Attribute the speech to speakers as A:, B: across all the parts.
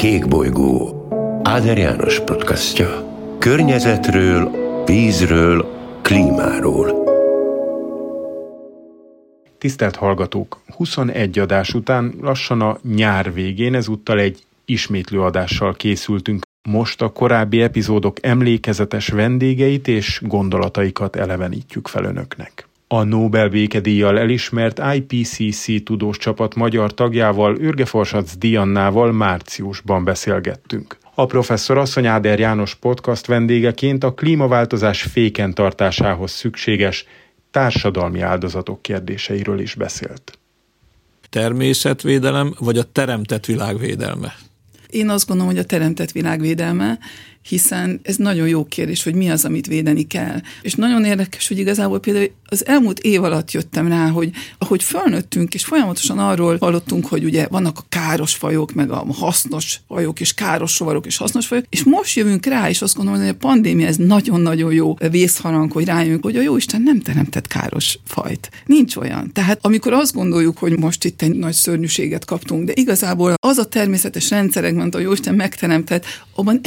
A: Kék bolygó Áder János podcastja. Környezetről, vízről, klímáról.
B: Tisztelt hallgatók! 21 adás után lassan a nyár végén ezúttal egy ismétlő adással készültünk. Most a korábbi epizódok emlékezetes vendégeit és gondolataikat elevenítjük fel önöknek. A Nobel békedíjjal elismert IPCC tudós csapat magyar tagjával, Ürgeforsac Diannával márciusban beszélgettünk. A professzor asszony Áder János podcast vendégeként a klímaváltozás féken tartásához szükséges társadalmi áldozatok kérdéseiről is beszélt.
C: Természetvédelem vagy a teremtett világvédelme?
D: Én azt gondolom, hogy a teremtett világvédelme, hiszen ez nagyon jó kérdés, hogy mi az, amit védeni kell. És nagyon érdekes, hogy igazából például az elmúlt év alatt jöttem rá, hogy ahogy felnőttünk, és folyamatosan arról hallottunk, hogy ugye vannak a káros fajok, meg a hasznos fajok, és káros rovarok, és hasznos fajok, és most jövünk rá, és azt gondolom, hogy a pandémia ez nagyon-nagyon jó vészharang, hogy rájövünk, hogy a jó Isten nem teremtett káros fajt. Nincs olyan. Tehát amikor azt gondoljuk, hogy most itt egy nagy szörnyűséget kaptunk, de igazából az a természetes rendszerekben, a jó Isten megteremtett, abban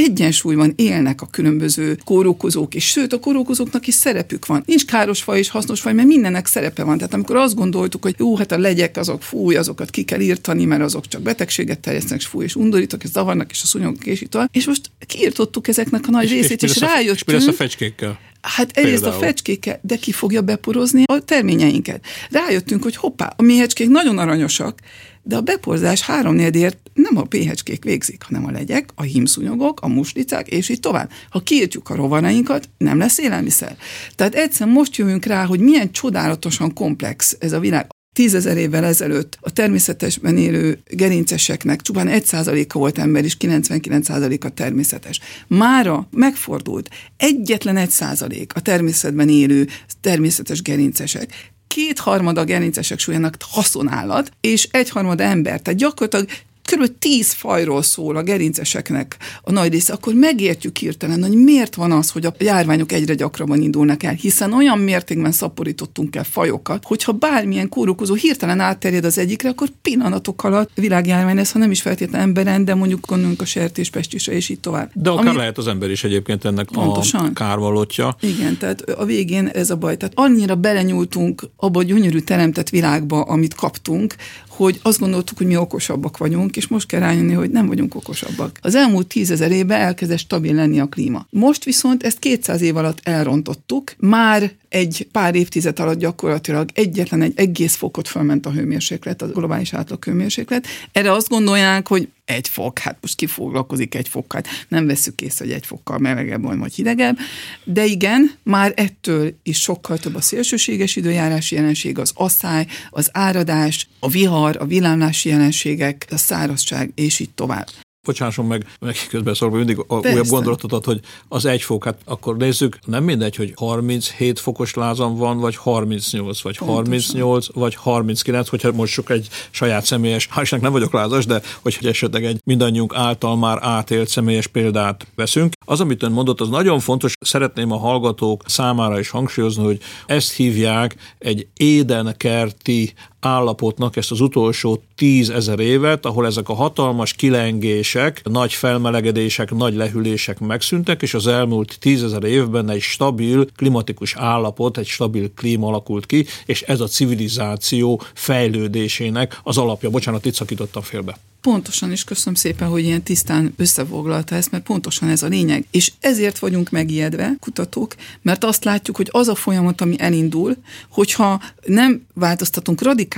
D: egyensúlyban élnek a különböző kórokozók, és sőt a kórokozóknak is szerepük van. Nincs káros faj és hasznos faj, mert mindennek szerepe van. Tehát amikor azt gondoltuk, hogy jó, hát a legyek azok fúj, azokat ki kell írtani, mert azok csak betegséget terjesztenek, és fúj, és undorítok, és zavarnak, és a szúnyogok, és itt És most kiirtottuk ezeknek a nagy és, részét, és, és rájöttünk. És
C: mi lesz a fecskékkel?
D: Hát egyrészt a fecskékkel, de ki fogja beporozni a terményeinket. Rájöttünk, hogy hoppá, a méhecskék nagyon aranyosak, de a beporzás háromnédért nem a péhecskék végzik, hanem a legyek, a hímszúnyogok, a muslicák, és így tovább. Ha kiírtjuk a rovarainkat, nem lesz élelmiszer. Tehát egyszer most jövünk rá, hogy milyen csodálatosan komplex ez a világ. Tízezer évvel ezelőtt a természetesben élő gerinceseknek csupán 1%-a volt ember, és 99%-a természetes. Mára megfordult. Egyetlen 1% a természetben élő természetes gerincesek kétharmada gerincesek súlyának haszonállat, és egyharmada ember. Tehát gyakorlatilag kb. tíz fajról szól a gerinceseknek a nagy része, akkor megértjük hirtelen, hogy miért van az, hogy a járványok egyre gyakrabban indulnak el, hiszen olyan mértékben szaporítottunk el fajokat, hogyha bármilyen kórokozó hirtelen átterjed az egyikre, akkor pillanatok alatt világjárvány lesz, ha nem is feltétlenül emberen, de mondjuk gondolunk a sertéspestisre, és így tovább.
C: De akár Ami... lehet az ember is egyébként ennek pontosan. a kárvalótja.
D: Igen, tehát a végén ez a baj. Tehát annyira belenyúltunk abba a gyönyörű teremtett világba, amit kaptunk, hogy azt gondoltuk, hogy mi okosabbak vagyunk, és most kell rájönni, hogy nem vagyunk okosabbak. Az elmúlt tízezer évben elkezdett stabil lenni a klíma. Most viszont ezt 200 év alatt elrontottuk, már egy pár évtized alatt gyakorlatilag egyetlen egy egész fokot fölment a hőmérséklet, a globális átlag hőmérséklet. Erre azt gondolják, hogy egy fok, hát most ki foglalkozik egy fokkal, nem veszük észre, hogy egy fokkal melegebb vagy hidegebb, de igen, már ettől is sokkal több a szélsőséges időjárási jelenség, az asszály, az áradás, a vihar, a villámlási jelenségek, a szárazság, és így tovább
C: bocsásson meg, meg közben szólva mindig a Persze. újabb gondolatot ad, hogy az egy fok, hát akkor nézzük, nem mindegy, hogy 37 fokos lázam van, vagy 38, vagy Pontosan. 38, vagy 39, hogyha most sok egy saját személyes, hál' nem vagyok lázas, de hogy esetleg egy mindannyiunk által már átélt személyes példát veszünk. Az, amit ön mondott, az nagyon fontos, szeretném a hallgatók számára is hangsúlyozni, hogy ezt hívják egy édenkerti állapotnak ezt az utolsó tízezer évet, ahol ezek a hatalmas kilengések, nagy felmelegedések, nagy lehűlések megszűntek, és az elmúlt tízezer évben egy stabil klimatikus állapot, egy stabil klíma alakult ki, és ez a civilizáció fejlődésének az alapja. Bocsánat, itt szakítottam félbe.
D: Pontosan, és köszönöm szépen, hogy ilyen tisztán összefoglalta ezt, mert pontosan ez a lényeg. És ezért vagyunk megijedve, kutatók, mert azt látjuk, hogy az a folyamat, ami elindul, hogyha nem változtatunk radikálisan,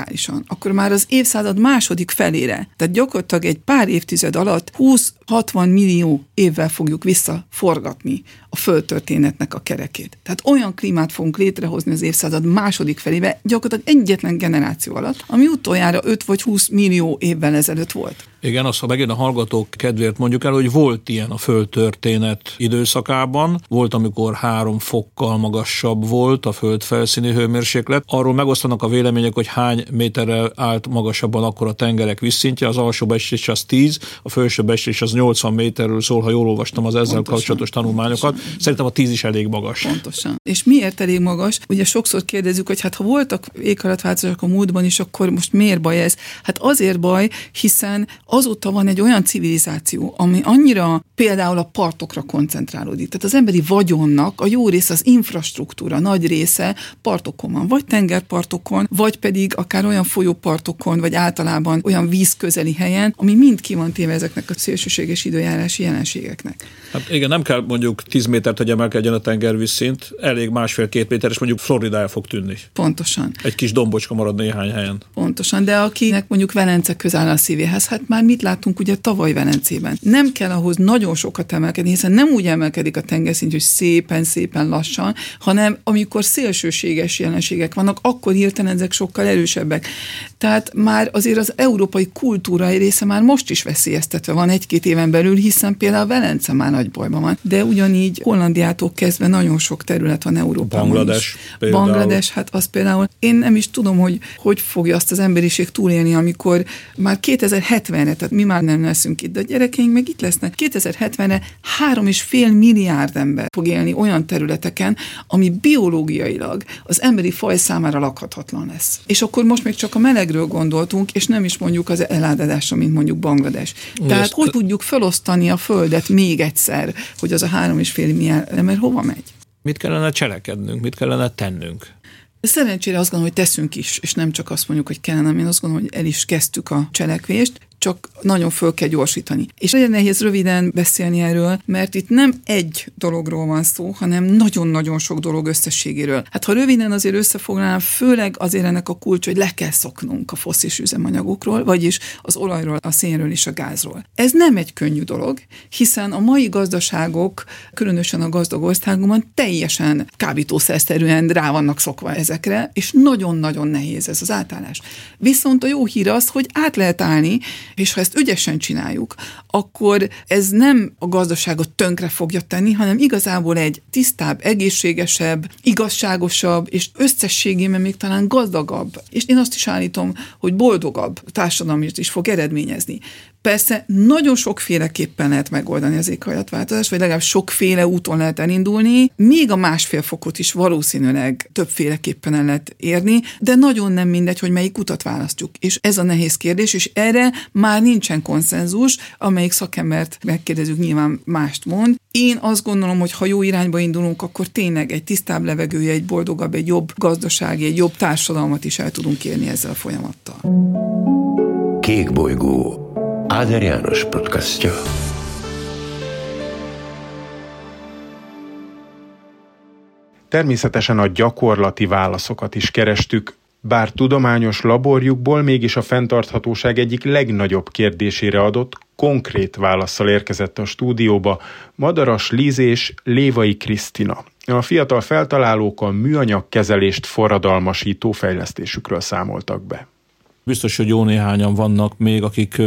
D: akkor már az évszázad második felére, tehát gyakorlatilag egy pár évtized alatt 20-60 millió évvel fogjuk visszaforgatni a földtörténetnek a kerekét. Tehát olyan klímát fogunk létrehozni az évszázad második felébe, gyakorlatilag egyetlen generáció alatt, ami utoljára 5 vagy 20 millió évvel ezelőtt volt.
C: Igen, azt ha megint a hallgatók kedvéért mondjuk el, hogy volt ilyen a földtörténet időszakában, volt, amikor három fokkal magasabb volt a föld felszíni hőmérséklet. Arról megosztanak a vélemények, hogy hány méterrel állt magasabban akkor a tengerek vízszintje, az alsó beslés az 10, a felső beslés az 80 méterről szól, ha jól olvastam az ezzel Pontosan. kapcsolatos tanulmányokat. Szerintem a 10 is elég magas.
D: Pontosan. És miért elég magas? Ugye sokszor kérdezzük, hogy hát ha voltak éghajlatváltozások a múltban is, akkor most miért baj ez? Hát azért baj, hiszen azóta van egy olyan civilizáció, ami annyira például a partokra koncentrálódik. Tehát az emberi vagyonnak a jó része, az infrastruktúra nagy része partokon van, vagy tengerpartokon, vagy pedig akár olyan folyópartokon, vagy általában olyan vízközeli helyen, ami mind ki van téve ezeknek a szélsőséges időjárási jelenségeknek.
C: Hát igen, nem kell mondjuk 10 métert, hogy emelkedjen a tengervízszint, elég másfél-két méter, és mondjuk Florida el fog tűnni.
D: Pontosan.
C: Egy kis dombocska marad néhány helyen.
D: Pontosan, de akinek mondjuk Velence közel a szívéhez, hát már mit látunk ugye tavaly Velencében. Nem kell ahhoz nagyon sokat emelkedni, hiszen nem úgy emelkedik a tengerszint, hogy szépen-szépen lassan, hanem amikor szélsőséges jelenségek vannak, akkor hirtelen ezek sokkal erősebbek. Tehát már azért az európai kultúra része már most is veszélyeztetve van egy-két éven belül, hiszen például Velence már nagy bajban van. De ugyanígy Hollandiától kezdve nagyon sok terület van Európában
C: Banglades is.
D: Például. Banglades, hát az például. Én nem is tudom, hogy hogy fogja azt az emberiség túlélni, amikor már 2070-re, tehát mi már nem leszünk itt, de a gyerekeink meg itt lesznek. 2070-re 3,5 milliárd ember fog élni olyan területeken, ami biológiailag az emberi faj számára lakhatatlan lesz. És akkor most még csak a melegről gondoltunk, és nem is mondjuk az eládadásra, mint mondjuk Banglades. Tehát hogy tudjuk felosztani a földet még egyszer, hogy az a 3,5 átéli, mert hova megy.
C: Mit kellene cselekednünk, mit kellene tennünk?
D: Szerencsére azt gondolom, hogy teszünk is, és nem csak azt mondjuk, hogy kellene, én azt gondolom, hogy el is kezdtük a cselekvést csak nagyon föl kell gyorsítani. És nagyon nehéz röviden beszélni erről, mert itt nem egy dologról van szó, hanem nagyon-nagyon sok dolog összességéről. Hát ha röviden azért összefoglalnám, főleg azért ennek a kulcs, hogy le kell szoknunk a fosszilis üzemanyagokról, vagyis az olajról, a szénről és a gázról. Ez nem egy könnyű dolog, hiszen a mai gazdaságok, különösen a gazdag országokban teljesen kábítószerszerűen rá vannak szokva ezekre, és nagyon-nagyon nehéz ez az átállás. Viszont a jó hír az, hogy át lehet állni, és ha ezt ügyesen csináljuk, akkor ez nem a gazdaságot tönkre fogja tenni, hanem igazából egy tisztább, egészségesebb, igazságosabb, és összességében még talán gazdagabb, és én azt is állítom, hogy boldogabb társadalmat is fog eredményezni. Persze nagyon sokféleképpen lehet megoldani az éghajlatváltozást, vagy legalább sokféle úton lehet elindulni, még a másfél fokot is valószínűleg többféleképpen el lehet érni, de nagyon nem mindegy, hogy melyik utat választjuk. És ez a nehéz kérdés, és erre már nincsen konszenzus, amelyik szakembert megkérdezünk, nyilván mást mond. Én azt gondolom, hogy ha jó irányba indulunk, akkor tényleg egy tisztább levegője, egy boldogabb, egy jobb gazdasági, egy jobb társadalmat is el tudunk érni ezzel a folyamattal.
A: Kék bolygó Áder János podcastja.
B: Természetesen a gyakorlati válaszokat is kerestük, bár tudományos laborjukból mégis a fenntarthatóság egyik legnagyobb kérdésére adott konkrét válaszsal érkezett a stúdióba Madaras Liz és Lévai Krisztina. A fiatal feltalálók a műanyag kezelést forradalmasító fejlesztésükről számoltak be.
C: Biztos, hogy jó néhányan vannak még, akik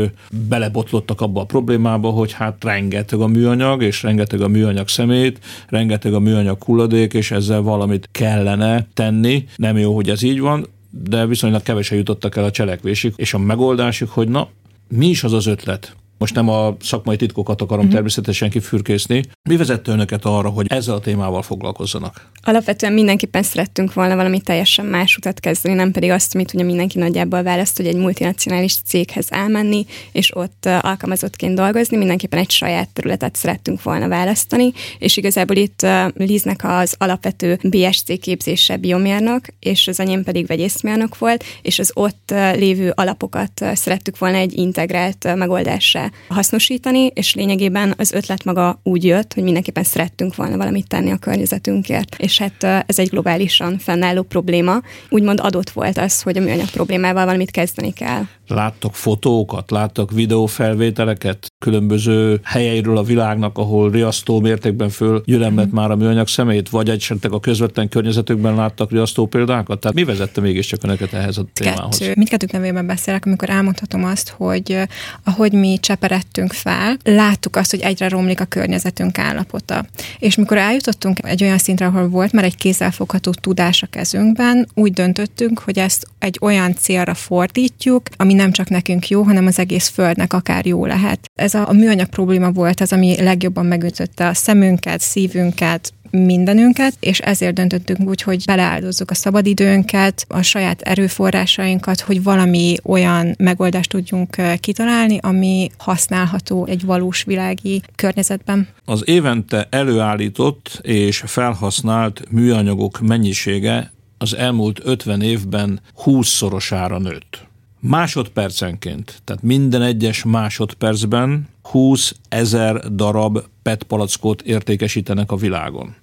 C: belebotlottak abba a problémába, hogy hát rengeteg a műanyag, és rengeteg a műanyag szemét, rengeteg a műanyag hulladék, és ezzel valamit kellene tenni. Nem jó, hogy ez így van, de viszonylag kevesen jutottak el a cselekvésük, és a megoldásuk, hogy na, mi is az az ötlet, most nem a szakmai titkokat akarom uh-huh. természetesen kifürkészni. Mi vezette önöket arra, hogy ezzel a témával foglalkozzanak?
E: Alapvetően mindenképpen szerettünk volna valami teljesen más utat kezdeni, nem pedig azt, amit ugye mindenki nagyjából választ, hogy egy multinacionális céghez elmenni, és ott alkalmazottként dolgozni, mindenképpen egy saját területet szerettünk volna választani, és igazából itt Liznek az alapvető BSC képzése biomérnök, és az enyém pedig vegyészmérnök volt, és az ott lévő alapokat szerettük volna egy integrált megoldásra hasznosítani, és lényegében az ötlet maga úgy jött, hogy mindenképpen szerettünk volna valamit tenni a környezetünkért. És hát ez egy globálisan fennálló probléma. Úgymond adott volt az, hogy a műanyag problémával valamit kezdeni kell.
C: Láttok fotókat, láttok videófelvételeket különböző helyeiről a világnak, ahol riasztó mértékben föl gyülemlett már a műanyag szemét, vagy esetleg a közvetlen környezetükben láttak riasztó példákat? Tehát mi vezette mégiscsak önöket ehhez a témához?
F: Kettő. Mindkettők nevében beszélek, amikor elmondhatom azt, hogy ahogy mi cseperedtünk fel, láttuk azt, hogy egyre romlik a környezetünk állapota. És mikor eljutottunk egy olyan szintre, ahol volt már egy kézzelfogható tudás a kezünkben, úgy döntöttünk, hogy ezt egy olyan célra fordítjuk, ami nem csak nekünk jó, hanem az egész Földnek akár jó lehet. Ez a, műanyag probléma volt az, ami legjobban megütötte a szemünket, szívünket, mindenünket, és ezért döntöttünk úgy, hogy beleáldozzuk a szabadidőnket, a saját erőforrásainkat, hogy valami olyan megoldást tudjunk kitalálni, ami használható egy valós világi környezetben.
C: Az évente előállított és felhasznált műanyagok mennyisége az elmúlt 50 évben 20-szorosára nőtt. Másodpercenként, tehát minden egyes másodpercben 20 ezer darab PET palackot értékesítenek a világon.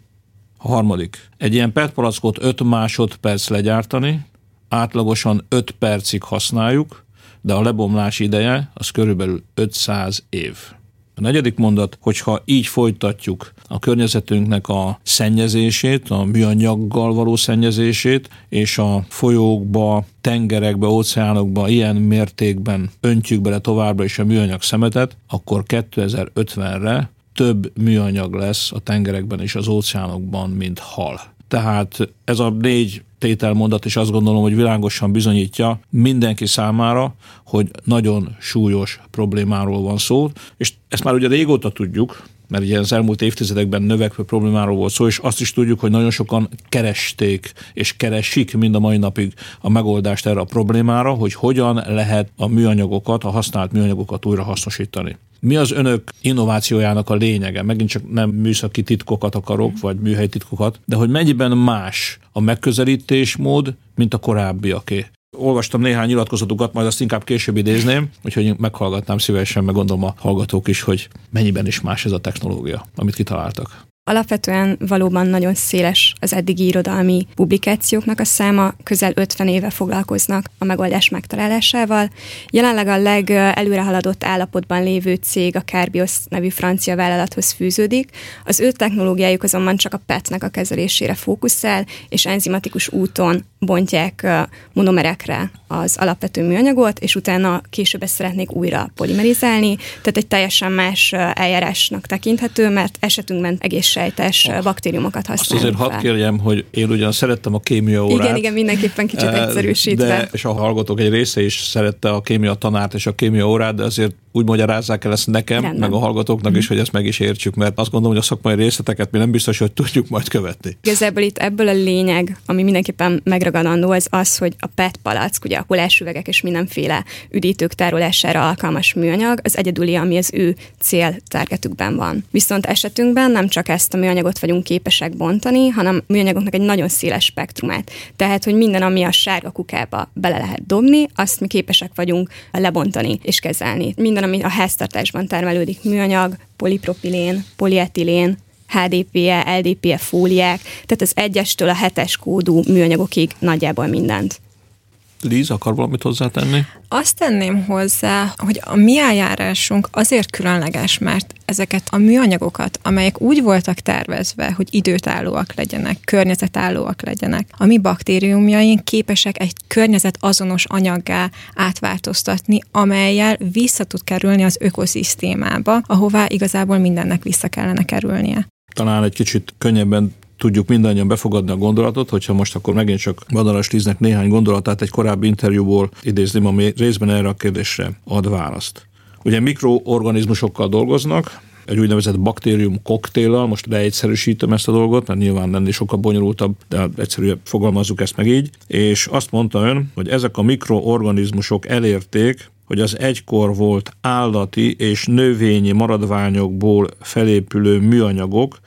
C: A harmadik. Egy ilyen PET palackot 5 másodperc legyártani, átlagosan 5 percig használjuk, de a lebomlás ideje az körülbelül 500 év. A negyedik mondat, hogyha így folytatjuk a környezetünknek a szennyezését, a műanyaggal való szennyezését, és a folyókba, tengerekbe, óceánokba ilyen mértékben öntjük bele továbbra is a műanyag szemetet, akkor 2050-re több műanyag lesz a tengerekben és az óceánokban, mint hal. Tehát ez a négy tételmondat is azt gondolom, hogy világosan bizonyítja mindenki számára, hogy nagyon súlyos problémáról van szó, és ezt már ugye régóta tudjuk, mert ugye az elmúlt évtizedekben növekvő problémáról volt szó, és azt is tudjuk, hogy nagyon sokan keresték és keresik mind a mai napig a megoldást erre a problémára, hogy hogyan lehet a műanyagokat, a használt műanyagokat újra hasznosítani. Mi az önök innovációjának a lényege? Megint csak nem műszaki titkokat akarok, vagy műhely titkokat, de hogy mennyiben más a megközelítésmód, mint a korábbiaké. Olvastam néhány nyilatkozatukat, majd azt inkább később idézném, úgyhogy meghallgatnám szívesen, meg gondolom a hallgatók is, hogy mennyiben is más ez a technológia, amit kitaláltak.
E: Alapvetően valóban nagyon széles az eddigi irodalmi publikációknak a száma, közel 50 éve foglalkoznak a megoldás megtalálásával. Jelenleg a legelőre haladott állapotban lévő cég a Carbios nevű francia vállalathoz fűződik. Az ő technológiájuk azonban csak a PET-nek a kezelésére fókuszál, és enzimatikus úton bontják monomerekre az alapvető műanyagot, és utána később ezt szeretnék újra polimerizálni, tehát egy teljesen más eljárásnak tekinthető, mert esetünkben egész sejtes oh. baktériumokat használunk
C: Azt azért hadd kérjem, hogy én ugyan szerettem a kémia órát.
E: Igen, igen, mindenképpen kicsit egyszerűsítve.
C: De, és a hallgatók egy része is szerette a kémia tanárt és a kémia órát, de azért úgy magyarázzák el ezt nekem, Rendben. meg a hallgatóknak mm. is, hogy ezt meg is értsük, mert azt gondolom, hogy a szakmai részleteket mi nem biztos, hogy tudjuk majd követni.
E: Igazából itt ebből a lényeg, ami mindenképpen megragadandó, az az, hogy a PET palack, ugye a kolásüvegek és mindenféle üdítők tárolására alkalmas műanyag, az egyedüli, ami az ő cél targetükben van. Viszont esetünkben nem csak ezt a műanyagot vagyunk képesek bontani, hanem műanyagoknak egy nagyon széles spektrumát. Tehát, hogy minden, ami a sárga kukába bele lehet dobni, azt mi képesek vagyunk lebontani és kezelni. Minden, ami a háztartásban termelődik műanyag, polipropilén, polietilén, HDPE, LDPE fóliák, tehát az egyestől a hetes kódú műanyagokig nagyjából mindent.
C: Líz, akar valamit hozzátenni?
F: Azt tenném hozzá, hogy a mi eljárásunk azért különleges, mert ezeket a műanyagokat, amelyek úgy voltak tervezve, hogy időtállóak legyenek, környezetállóak legyenek, a mi baktériumjaink képesek egy környezet azonos anyaggá átváltoztatni, amelyel vissza tud kerülni az ökoszisztémába, ahová igazából mindennek vissza kellene kerülnie
C: talán egy kicsit könnyebben tudjuk mindannyian befogadni a gondolatot, hogyha most akkor megint csak Madaras Tíznek néhány gondolatát egy korábbi interjúból idézném, ami részben erre a kérdésre ad választ. Ugye mikroorganizmusokkal dolgoznak, egy úgynevezett baktérium koktéllal, most leegyszerűsítem ezt a dolgot, mert nyilván lenni sokkal bonyolultabb, de egyszerűen fogalmazzuk ezt meg így, és azt mondta ön, hogy ezek a mikroorganizmusok elérték, hogy az egykor volt állati és növényi maradványokból felépülő műanyagok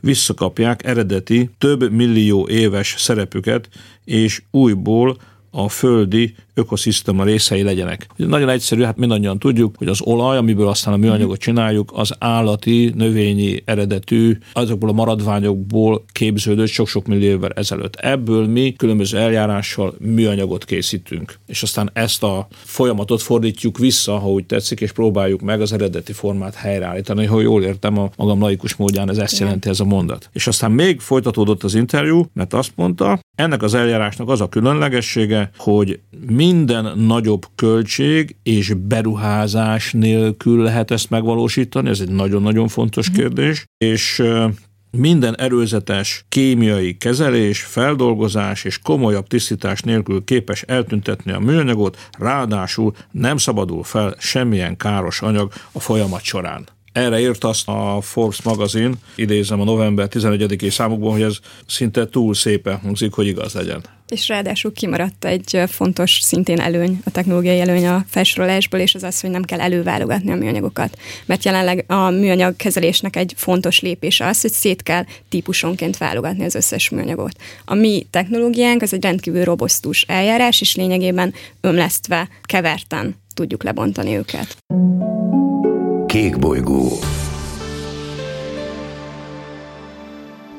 C: visszakapják eredeti több millió éves szerepüket, és újból a földi ökoszisztéma részei legyenek. Nagyon egyszerű, hát mindannyian tudjuk, hogy az olaj, amiből aztán a műanyagot csináljuk, az állati, növényi eredetű, azokból a maradványokból képződött sok-sok millió évvel ezelőtt. Ebből mi különböző eljárással műanyagot készítünk. És aztán ezt a folyamatot fordítjuk vissza, ha úgy tetszik, és próbáljuk meg az eredeti formát helyreállítani. Ha jól értem, a magam laikus módján ez ezt jelenti ez a mondat. És aztán még folytatódott az interjú, mert azt mondta, ennek az eljárásnak az a különlegessége, hogy minden nagyobb költség és beruházás nélkül lehet ezt megvalósítani, ez egy nagyon-nagyon fontos mhm. kérdés, és minden előzetes kémiai kezelés, feldolgozás és komolyabb tisztítás nélkül képes eltüntetni a műanyagot, ráadásul nem szabadul fel semmilyen káros anyag a folyamat során. Erre írt azt a Forbes magazin, idézem a november 11-i számokban, hogy ez szinte túl szépen hangzik, hogy igaz legyen.
E: És ráadásul kimaradt egy fontos szintén előny, a technológiai előny a felsorolásból, és az az, hogy nem kell előválogatni a műanyagokat. Mert jelenleg a műanyag kezelésnek egy fontos lépése az, hogy szét kell típusonként válogatni az összes műanyagot. A mi technológiánk az egy rendkívül robosztus eljárás, és lényegében ömlesztve, keverten tudjuk lebontani őket.
A: Kék bolygó.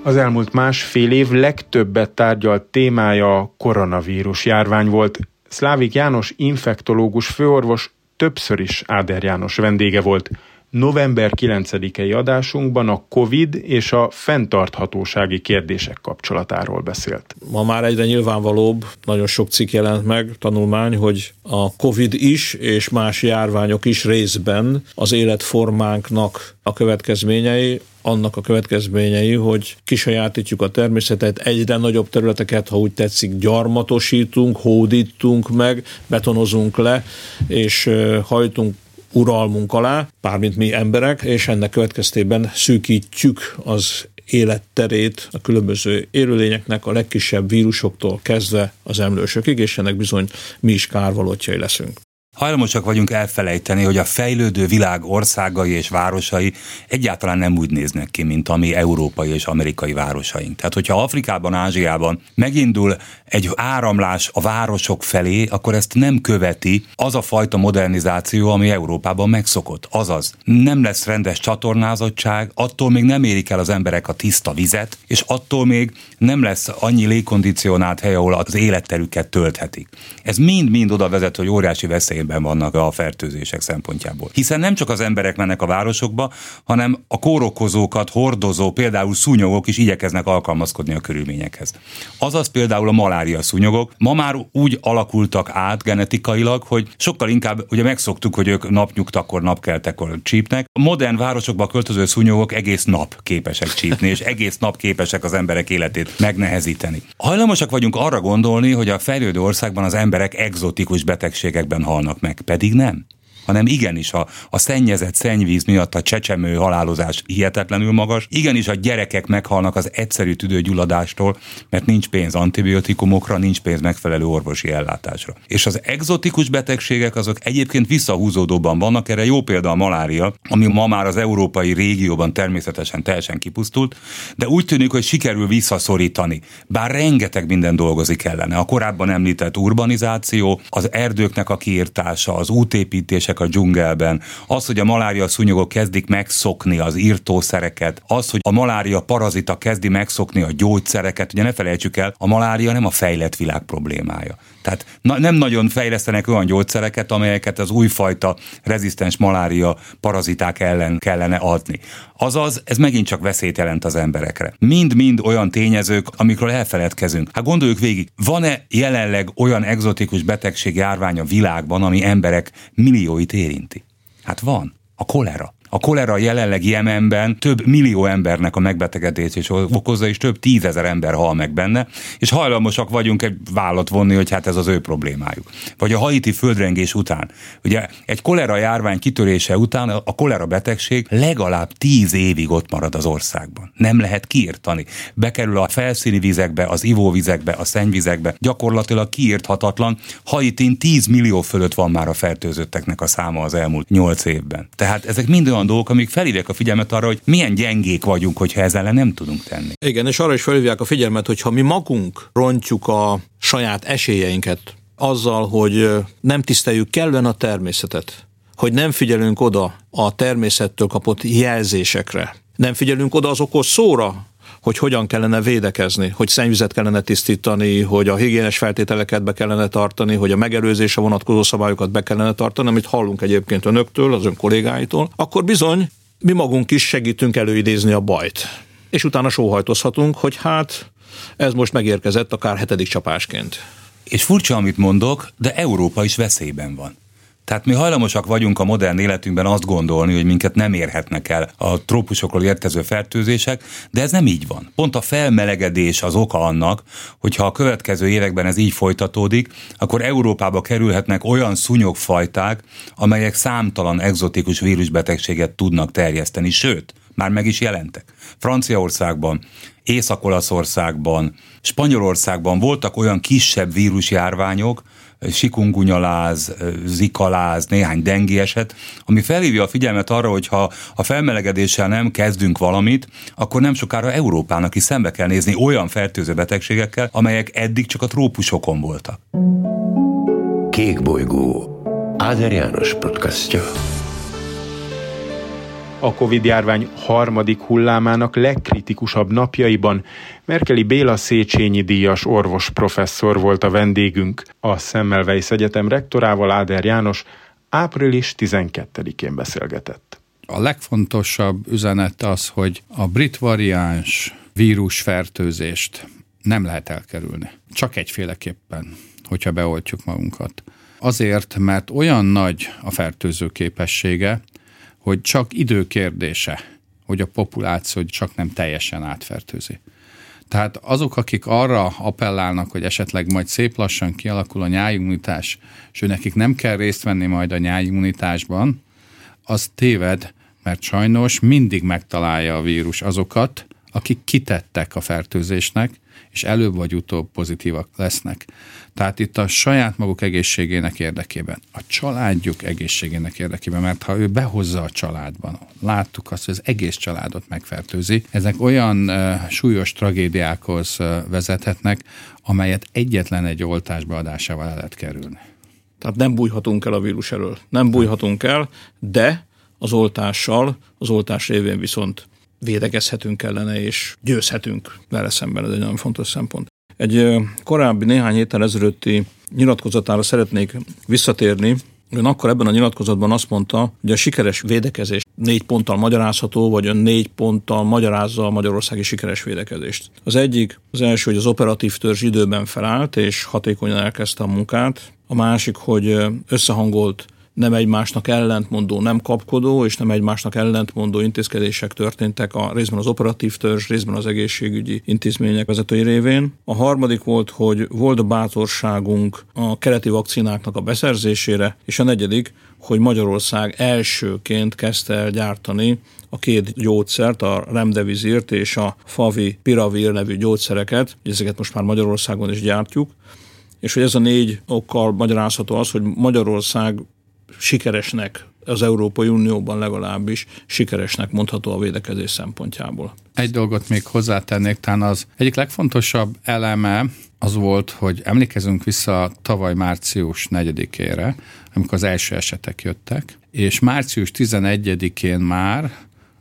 B: Az elmúlt másfél év legtöbbet tárgyalt témája a koronavírus járvány volt. Szlávik János infektológus főorvos többször is Áder János vendége volt – november 9-i adásunkban a COVID és a fenntarthatósági kérdések kapcsolatáról beszélt.
C: Ma már egyre nyilvánvalóbb, nagyon sok cikk jelent meg, tanulmány, hogy a COVID is és más járványok is részben az életformánknak a következményei, annak a következményei, hogy kisajátítjuk a természetet, egyre nagyobb területeket, ha úgy tetszik, gyarmatosítunk, hódítunk meg, betonozunk le, és hajtunk uralmunk alá, bármint mi emberek, és ennek következtében szűkítjük az életterét a különböző élőlényeknek, a legkisebb vírusoktól kezdve az emlősökig, és ennek bizony mi is kárvalótjai leszünk.
G: Hajlamosak vagyunk elfelejteni, hogy a fejlődő világ országai és városai egyáltalán nem úgy néznek ki, mint a mi európai és amerikai városaink. Tehát, hogyha Afrikában, Ázsiában megindul egy áramlás a városok felé, akkor ezt nem követi az a fajta modernizáció, ami Európában megszokott. Azaz, nem lesz rendes csatornázottság, attól még nem érik el az emberek a tiszta vizet, és attól még nem lesz annyi légkondicionált hely, ahol az életterüket tölthetik. Ez mind-mind oda vezet, hogy óriási veszélyben vannak a fertőzések szempontjából. Hiszen nem csak az emberek mennek a városokba, hanem a kórokozókat hordozó, például szúnyogok is igyekeznek alkalmazkodni a körülményekhez. Azaz például a malár malária szúnyogok ma már úgy alakultak át genetikailag, hogy sokkal inkább, ugye megszoktuk, hogy ők napnyugtakor, napkeltekor csípnek. A modern városokba költöző szúnyogok egész nap képesek csípni, és egész nap képesek az emberek életét megnehezíteni. Hajlamosak vagyunk arra gondolni, hogy a fejlődő országban az emberek egzotikus betegségekben halnak meg, pedig nem hanem igenis a, a szennyezett szennyvíz miatt a csecsemő halálozás hihetetlenül magas, igenis a gyerekek meghalnak az egyszerű tüdőgyulladástól, mert nincs pénz antibiotikumokra, nincs pénz megfelelő orvosi ellátásra. És az egzotikus betegségek azok egyébként visszahúzódóban vannak, erre jó példa a malária, ami ma már az európai régióban természetesen teljesen kipusztult, de úgy tűnik, hogy sikerül visszaszorítani. Bár rengeteg minden dolgozik ellene. A korábban említett urbanizáció, az erdőknek a kiirtása, az útépítések a dzsungelben, az, hogy a malária szúnyogok kezdik megszokni az írtószereket, az, hogy a malária parazita kezdi megszokni a gyógyszereket, ugye ne felejtsük el, a malária nem a fejlett világ problémája. Tehát na, nem nagyon fejlesztenek olyan gyógyszereket, amelyeket az újfajta rezisztens malária paraziták ellen kellene adni. Azaz, ez megint csak veszélyt jelent az emberekre. Mind-mind olyan tényezők, amikről elfeledkezünk. Hát gondoljuk végig, van-e jelenleg olyan egzotikus betegség járvány a világban, ami emberek millióit érinti? Hát van. A kolera. A kolera jelenleg Jemenben több millió embernek a megbetegedését okozza, és több tízezer ember hal meg benne, és hajlamosak vagyunk egy vállat vonni, hogy hát ez az ő problémájuk. Vagy a haiti földrengés után. Ugye egy kolera járvány kitörése után a kolera betegség legalább tíz évig ott marad az országban. Nem lehet kiirtani. Bekerül a felszíni vizekbe, az ivóvizekbe, a szennyvizekbe, gyakorlatilag kiirthatatlan. Haitin 10 millió fölött van már a fertőzötteknek a száma az elmúlt 8 évben. Tehát ezek mind olyan olyan dolgok, amik felhívják a figyelmet arra, hogy milyen gyengék vagyunk, hogyha ezzel nem tudunk tenni.
C: Igen, és arra is felhívják a figyelmet, hogy ha mi magunk rontjuk a saját esélyeinket azzal, hogy nem tiszteljük kellően a természetet, hogy nem figyelünk oda a természettől kapott jelzésekre, nem figyelünk oda az okos szóra, hogy hogyan kellene védekezni, hogy szennyvizet kellene tisztítani, hogy a higiénes feltételeket be kellene tartani, hogy a megelőzése vonatkozó szabályokat be kellene tartani, amit hallunk egyébként önöktől, az ön kollégáitól, akkor bizony mi magunk is segítünk előidézni a bajt. És utána sóhajtozhatunk, hogy hát ez most megérkezett akár hetedik csapásként.
G: És furcsa, amit mondok, de Európa is veszélyben van. Tehát mi hajlamosak vagyunk a modern életünkben azt gondolni, hogy minket nem érhetnek el a trópusokról érkező fertőzések, de ez nem így van. Pont a felmelegedés az oka annak, hogyha a következő években ez így folytatódik, akkor Európába kerülhetnek olyan szúnyogfajták, amelyek számtalan egzotikus vírusbetegséget tudnak terjeszteni, sőt, már meg is jelentek. Franciaországban, Észak-Olaszországban, Spanyolországban voltak olyan kisebb vírusjárványok, sikungunyaláz, zikaláz, néhány dengi eset, ami felhívja a figyelmet arra, hogy ha a felmelegedéssel nem kezdünk valamit, akkor nem sokára Európának is szembe kell nézni olyan fertőző betegségekkel, amelyek eddig csak a trópusokon voltak.
A: Kék bolygó. Áder János podcastja
B: a Covid-járvány harmadik hullámának legkritikusabb napjaiban Merkeli Béla Széchenyi díjas orvos professzor volt a vendégünk. A Semmelweis Egyetem rektorával Áder János április 12-én beszélgetett.
H: A legfontosabb üzenet az, hogy a brit variáns vírusfertőzést nem lehet elkerülni. Csak egyféleképpen, hogyha beoltjuk magunkat. Azért, mert olyan nagy a fertőző képessége, hogy csak időkérdése, hogy a populáció csak nem teljesen átfertőzi. Tehát azok, akik arra appellálnak, hogy esetleg majd szép lassan kialakul a nyájimmunitás, és ő nekik nem kell részt venni majd a nyájimmunitásban, az téved, mert sajnos mindig megtalálja a vírus azokat, akik kitettek a fertőzésnek, és előbb vagy utóbb pozitívak lesznek. Tehát itt a saját maguk egészségének érdekében, a családjuk egészségének érdekében, mert ha ő behozza a családban, láttuk azt, hogy az egész családot megfertőzi, ezek olyan uh, súlyos tragédiákhoz uh, vezethetnek, amelyet egyetlen egy oltás beadásával el lehet kerülni.
C: Tehát nem bújhatunk el a vírus elől. Nem bújhatunk el, de az oltással, az oltás révén viszont védekezhetünk ellene, és győzhetünk vele szemben, ez egy nagyon fontos szempont. Egy korábbi néhány héttel ezelőtti nyilatkozatára szeretnék visszatérni. Ön akkor ebben a nyilatkozatban azt mondta, hogy a sikeres védekezés négy ponttal magyarázható, vagy ön négy ponttal magyarázza a magyarországi sikeres védekezést. Az egyik, az első, hogy az operatív törzs időben felállt, és hatékonyan elkezdte a munkát. A másik, hogy összehangolt nem egymásnak ellentmondó, nem kapkodó, és nem egymásnak ellentmondó intézkedések történtek a részben az operatív törzs, részben az egészségügyi intézmények vezetői révén. A harmadik volt, hogy volt a bátorságunk a keleti vakcináknak a beszerzésére, és a negyedik, hogy Magyarország elsőként kezdte el gyártani a két gyógyszert, a Remdevizirt és a Favi Piravir nevű gyógyszereket, ezeket most már Magyarországon is gyártjuk, és hogy ez a négy okkal magyarázható az, hogy Magyarország sikeresnek az Európai Unióban legalábbis sikeresnek mondható a védekezés szempontjából.
H: Egy dolgot még hozzátennék, talán az egyik legfontosabb eleme az volt, hogy emlékezünk vissza tavaly március 4-ére, amikor az első esetek jöttek, és március 11-én már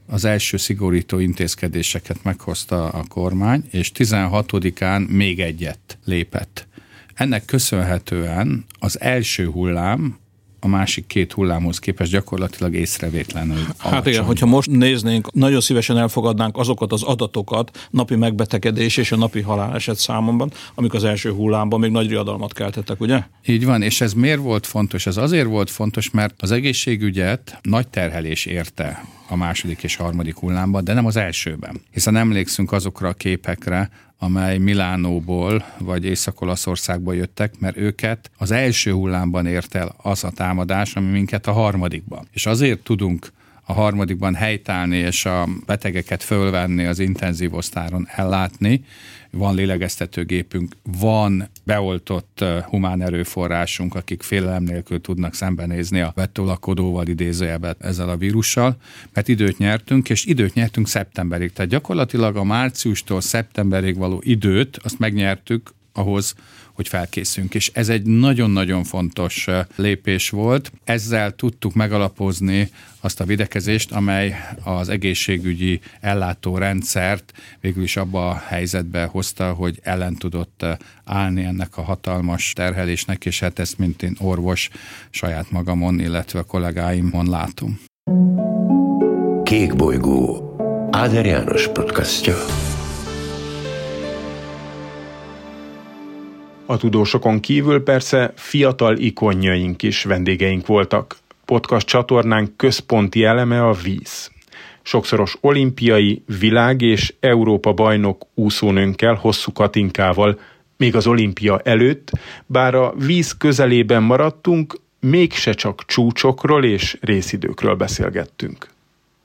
H: az első szigorító intézkedéseket meghozta a kormány, és 16-án még egyet lépett. Ennek köszönhetően az első hullám a másik két hullámhoz képest gyakorlatilag észrevétlenül alacsony.
C: Hát igen, hogyha most néznénk, nagyon szívesen elfogadnánk azokat az adatokat napi megbetegedés és a napi haláleset számomban, amik az első hullámban még nagy riadalmat keltettek, ugye?
H: Így van, és ez miért volt fontos? Ez azért volt fontos, mert az egészségügyet nagy terhelés érte a második és harmadik hullámban, de nem az elsőben. Hiszen emlékszünk azokra a képekre, amely Milánóból vagy Észak-Olaszországból jöttek, mert őket az első hullámban ért el az a támadás, ami minket a harmadikban. És azért tudunk a harmadikban helytállni és a betegeket fölvenni az intenzív osztáron ellátni, van lélegeztetőgépünk, van beoltott humán erőforrásunk, akik félelem nélkül tudnak szembenézni a vetőlakodóval idézőjelben ezzel a vírussal, mert időt nyertünk, és időt nyertünk szeptemberig. Tehát gyakorlatilag a márciustól szeptemberig való időt, azt megnyertük ahhoz, hogy felkészünk. És ez egy nagyon-nagyon fontos lépés volt. Ezzel tudtuk megalapozni azt a videkezést, amely az egészségügyi ellátórendszert végül is abba a helyzetbe hozta, hogy ellen tudott állni ennek a hatalmas terhelésnek, és hát ezt mint én orvos saját magamon, illetve a kollégáimon látom.
A: Kék bolygó. Áder János podcastja.
B: A tudósokon kívül persze fiatal ikonjaink is vendégeink voltak. Podcast csatornánk központi eleme a víz. Sokszoros olimpiai, világ és Európa bajnok úszónőnkkel, Hosszú Katinkával, még az olimpia előtt, bár a víz közelében maradtunk, mégse csak csúcsokról és részidőkről beszélgettünk.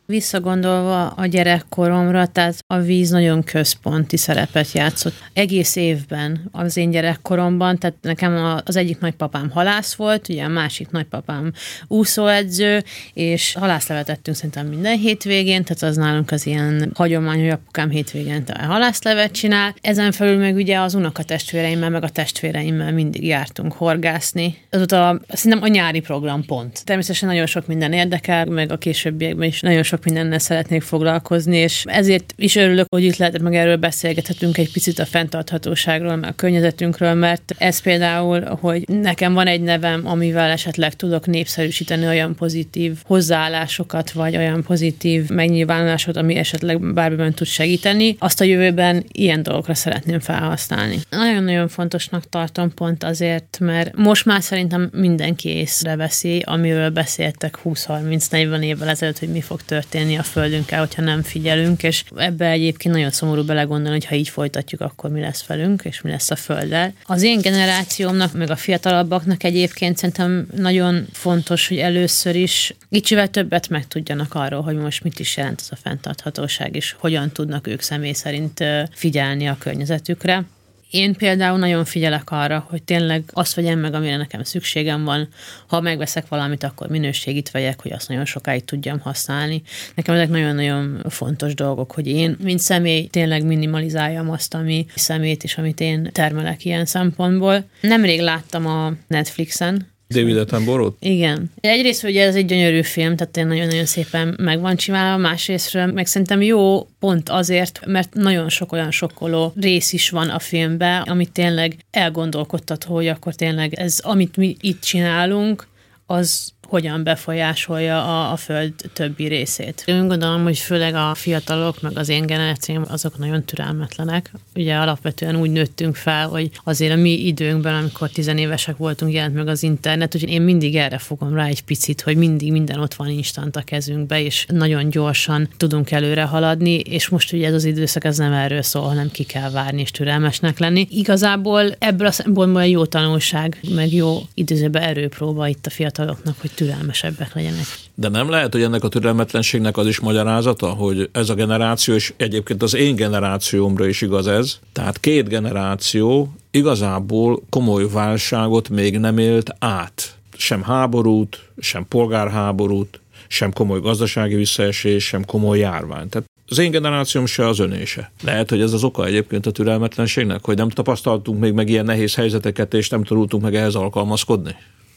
I: Visszagondolva a gyerekkoromra, tehát a víz nagyon központi szerepet játszott. Egész évben az én gyerekkoromban, tehát nekem az egyik nagypapám halász volt, ugye a másik nagypapám úszóedző, és halászlevet ettünk szerintem minden hétvégén, tehát az nálunk az ilyen hagyomány, hogy apukám hétvégén halászlevet csinál. Ezen felül meg ugye az unokatestvéreimmel, meg a testvéreimmel mindig jártunk horgászni. Azóta szerintem a nyári program pont. Természetesen nagyon sok minden érdekel, meg a későbbiekben is nagyon sok sok mindennel szeretnék foglalkozni, és ezért is örülök, hogy itt lehet, meg erről beszélgethetünk egy picit a fenntarthatóságról, meg a környezetünkről, mert ez például, hogy nekem van egy nevem, amivel esetleg tudok népszerűsíteni olyan pozitív hozzáállásokat, vagy olyan pozitív megnyilvánulásokat, ami esetleg bármiben tud segíteni, azt a jövőben ilyen dolgokra szeretném felhasználni. Nagyon-nagyon fontosnak tartom pont azért, mert most már szerintem mindenki észreveszi, amiről beszéltek 20-30-40 évvel ezelőtt, hogy mi fog történni történni a Földünkkel, hogyha nem figyelünk, és ebbe egyébként nagyon szomorú belegondolni, hogy ha így folytatjuk, akkor mi lesz velünk, és mi lesz a Földdel. Az én generációmnak, meg a fiatalabbaknak egyébként szerintem nagyon fontos, hogy először is kicsivel többet megtudjanak arról, hogy most mit is jelent ez a fenntarthatóság, és hogyan tudnak ők személy szerint figyelni a környezetükre. Én például nagyon figyelek arra, hogy tényleg azt vegyem meg, amire nekem szükségem van. Ha megveszek valamit, akkor minőségit vegyek, hogy azt nagyon sokáig tudjam használni. Nekem ezek nagyon-nagyon fontos dolgok, hogy én, mint személy, tényleg minimalizáljam azt, ami szemét és amit én termelek ilyen szempontból. Nemrég láttam a Netflixen,
C: David Attenborough?
I: Igen. Egyrészt ugye ez egy gyönyörű film, tehát nagyon-nagyon szépen meg van csinálva, másrésztről meg szerintem jó pont azért, mert nagyon sok olyan sokkoló rész is van a filmben, amit tényleg elgondolkodtat, hogy akkor tényleg ez, amit mi itt csinálunk, az hogyan befolyásolja a, a föld többi részét. Én gondolom, hogy főleg a fiatalok, meg az én generációm, azok nagyon türelmetlenek. Ugye alapvetően úgy nőttünk fel, hogy azért a mi időnkben, amikor tizenévesek voltunk, jelent meg az internet, úgyhogy én mindig erre fogom rá egy picit, hogy mindig minden ott van instant a kezünkbe, és nagyon gyorsan tudunk előre haladni, és most ugye ez az időszak ez nem erről szól, hanem ki kell várni és türelmesnek lenni. Igazából ebből a szempontból jó tanulság, meg jó időzőbe erőpróba itt a fiataloknak, hogy türelmesebbek legyenek.
C: De nem lehet, hogy ennek a türelmetlenségnek az is magyarázata, hogy ez a generáció, és egyébként az én generációmra is igaz ez, tehát két generáció igazából komoly válságot még nem élt át. Sem háborút, sem polgárháborút, sem komoly gazdasági visszaesés, sem komoly járvány. Tehát az én generációm se az önése. Lehet, hogy ez az oka egyébként a türelmetlenségnek, hogy nem tapasztaltunk még meg ilyen nehéz helyzeteket, és nem tudultunk meg ehhez alkalmazkodni?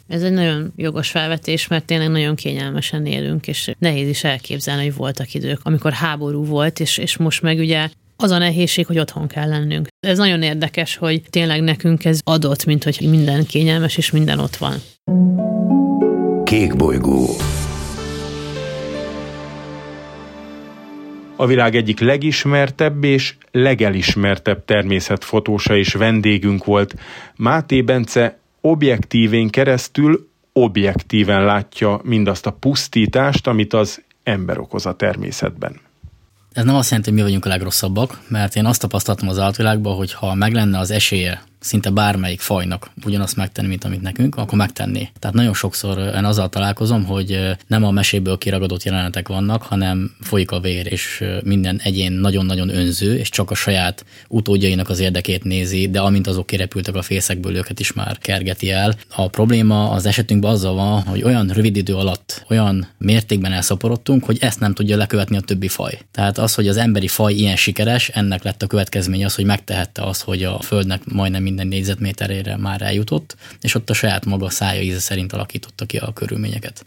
I: Ez egy nagyon jogos felvetés, mert tényleg nagyon kényelmesen élünk, és nehéz is elképzelni, hogy voltak idők, amikor háború volt, és, és most meg ugye az a nehézség, hogy otthon kell lennünk. Ez nagyon érdekes, hogy tényleg nekünk ez adott, mint hogy minden kényelmes, és minden ott van.
A: Kék bolygó.
B: A világ egyik legismertebb és legelismertebb természetfotósa és vendégünk volt. Máté Bence objektívén keresztül objektíven látja mindazt a pusztítást, amit az ember okoz a természetben.
J: Ez nem azt jelenti, hogy mi vagyunk a legrosszabbak, mert én azt tapasztaltam az állatvilágban, hogy ha meg lenne az esélye szinte bármelyik fajnak ugyanazt megtenni, mint amit nekünk, akkor megtenné. Tehát nagyon sokszor én azzal találkozom, hogy nem a meséből kiragadott jelenetek vannak, hanem folyik a vér, és minden egyén nagyon-nagyon önző, és csak a saját utódjainak az érdekét nézi, de amint azok kirepültek a fészekből, őket is már kergeti el. A probléma az esetünkben azzal van, hogy olyan rövid idő alatt olyan mértékben elszaporodtunk, hogy ezt nem tudja lekövetni a többi faj. Tehát az, hogy az emberi faj ilyen sikeres, ennek lett a következménye az, hogy megtehette azt, hogy a Földnek majdnem minden négyzetméterére már eljutott, és ott a saját maga szája íze szerint alakította ki a körülményeket.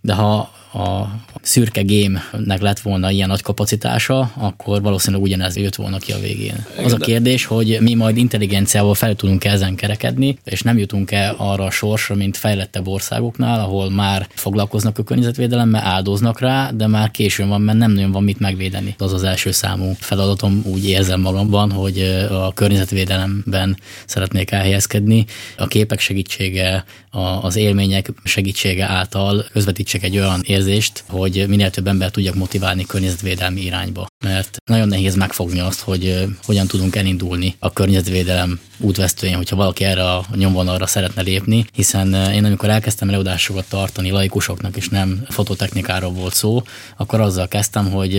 J: De ha a szürke game-nek lett volna ilyen nagy kapacitása, akkor valószínűleg ugyanez jött volna ki a végén. Az a kérdés, hogy mi majd intelligenciával fel tudunk -e ezen kerekedni, és nem jutunk-e arra a sorsra, mint fejlettebb országoknál, ahol már foglalkoznak a környezetvédelemmel, áldoznak rá, de már későn van, mert nem nagyon van mit megvédeni. Az az első számú feladatom, úgy érzem magamban, hogy a környezetvédelemben szeretnék elhelyezkedni. A képek segítsége, az élmények segítsége által közvetítsek egy olyan érzést, hogy minél több ember tudjak motiválni környezetvédelmi irányba. Mert nagyon nehéz megfogni azt, hogy hogyan tudunk elindulni a környezetvédelem útvesztőjén, hogyha valaki erre a nyomvonalra szeretne lépni, hiszen én amikor elkezdtem előadásokat tartani laikusoknak, és nem fototechnikáról volt szó, akkor azzal kezdtem, hogy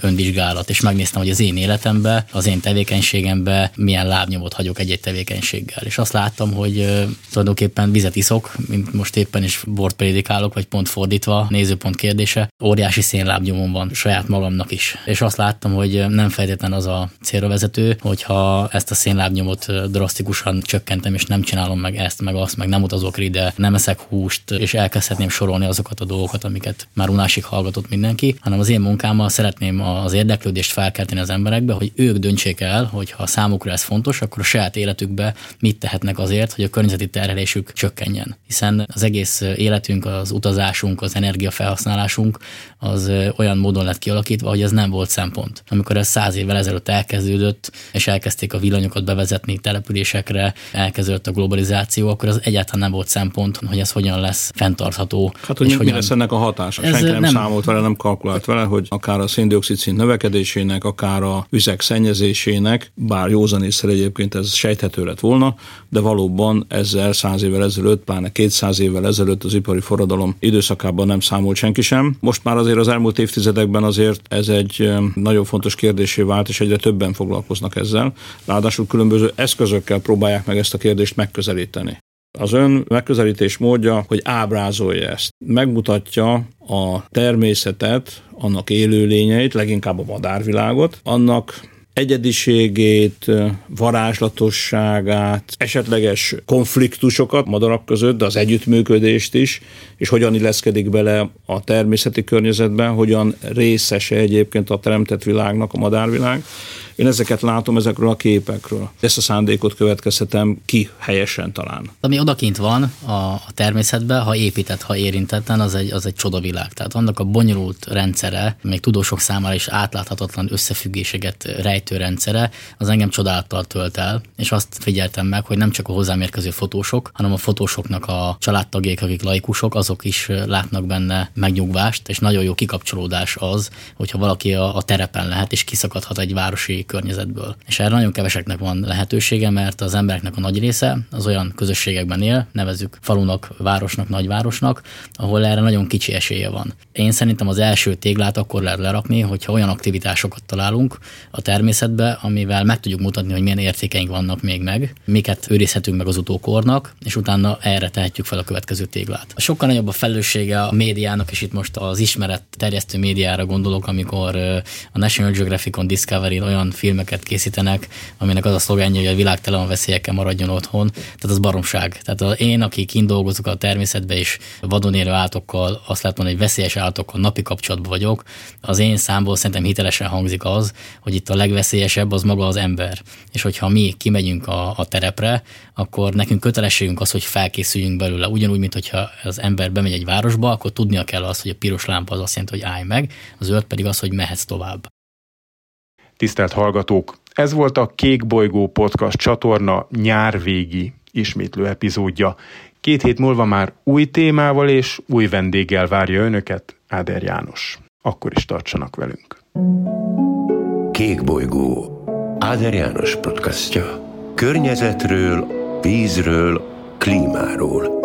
J: önvizsgálat, és megnéztem, hogy az én életemben, az én tevékenységemben milyen lábnyomot hagyok egy-egy tevékenységgel. És azt láttam, hogy tulajdonképpen vizet iszok, mint most éppen is bort prédikálok, vagy pont fordítva, nézőpont kérdése, óriási szénlábnyomon van saját magamnak is. És azt láttam, hogy nem feltétlenül az a célra vezető, hogyha ezt a szénlábnyomot drasztikusan csökkentem, és nem csinálom meg ezt, meg azt, meg nem utazok ide, nem eszek húst, és elkezdhetném sorolni azokat a dolgokat, amiket már unásig hallgatott mindenki, hanem az én munkámmal szeretném az érdeklődést felkelteni az emberekbe, hogy ők döntsék el, hogy ha számukra ez fontos, akkor a saját életükbe mit tehetnek azért, hogy a környezeti terhelésük csökkenjen. Hiszen az egész életünk, az utazásunk, az energiafelhasználásunk az olyan módon lett kialakítva, hogy ez nem volt szempont. Amikor ez száz évvel ezelőtt elkezdődött, és elkezdték a villanyokat bevezetni településekre, elkezdődött a globalizáció, akkor az egyáltalán nem volt szempont, hogy ez hogyan lesz fenntartható.
C: Hát, hogy
J: és
C: mi
J: hogyan...
C: lesz ennek a hatása? Senki nem, nem számolt vele, nem kalkulált vele, hogy akár a széndiokszid szint növekedésének, akár a vizek szennyezésének, bár józanészre egyébként ez sejthető lett volna, de valóban ezzel száz évvel ezelőtt, pláne 200 évvel ezelőtt az ipari forradalom időszakában nem számolt senki sem. Most már azért az elmúlt évtizedekben azért ez egy nagyon fontos kérdésé vált, és egyre többen foglalkoznak ezzel. Ráadásul különböző eszközökkel próbálják meg ezt a kérdést megközelíteni. Az ön megközelítés módja, hogy ábrázolja ezt. Megmutatja a természetet, annak élőlényeit, leginkább a madárvilágot, annak egyediségét, varázslatosságát, esetleges konfliktusokat madarak között, de az együttműködést is, és hogyan illeszkedik bele a természeti környezetben, hogyan részese egyébként a teremtett világnak a madárvilág. Én ezeket látom ezekről a képekről. Ezt a szándékot következtetem ki helyesen talán.
J: Ami odakint van a, természetben, ha épített, ha érintetlen, az egy, az egy csodavilág. Tehát annak a bonyolult rendszere, még tudósok számára is átláthatatlan összefüggéseket rejtő rendszere, az engem csodálattal tölt el, és azt figyeltem meg, hogy nem csak a hozzám érkező fotósok, hanem a fotósoknak a családtagjék, akik laikusok, azok is látnak benne megnyugvást, és nagyon jó kikapcsolódás az, hogyha valaki a, a terepen lehet, és kiszakadhat egy városi környezetből. És erre nagyon keveseknek van lehetősége, mert az embereknek a nagy része az olyan közösségekben él, nevezük falunak, városnak, nagyvárosnak, ahol erre nagyon kicsi esélye van. Én szerintem az első téglát akkor lehet lerakni, hogyha olyan aktivitásokat találunk a természetbe, amivel meg tudjuk mutatni, hogy milyen értékeink vannak még meg, miket őrizhetünk meg az utókornak, és utána erre tehetjük fel a következő téglát. Sokkal nagyobb a felelőssége a médiának, és itt most az ismeret terjesztő médiára gondolok, amikor a National Geographic-on Discovery olyan filmeket készítenek, aminek az a szlogenje, hogy a világ tele van veszélyekkel maradjon otthon. Tehát az baromság. Tehát én, aki kint dolgozok a természetbe és vadon élő állatokkal, azt mondani, hogy veszélyes állatokkal napi kapcsolatban vagyok, az én számból szerintem hitelesen hangzik az, hogy itt a legveszélyesebb az maga az ember. És hogyha mi kimegyünk a, a terepre, akkor nekünk kötelességünk az, hogy felkészüljünk belőle. Ugyanúgy, mint hogyha az ember bemegy egy városba, akkor tudnia kell azt, hogy a piros lámpa az azt jelenti, hogy állj meg, a zöld pedig az, hogy mehetsz tovább.
B: Tisztelt hallgatók! Ez volt a Kék Bolygó Podcast csatorna nyárvégi ismétlő epizódja. Két hét múlva már új témával és új vendéggel várja önöket Áder János. Akkor is tartsanak velünk.
A: Kék Bolygó Áder János podcastja. Környezetről, vízről, klímáról –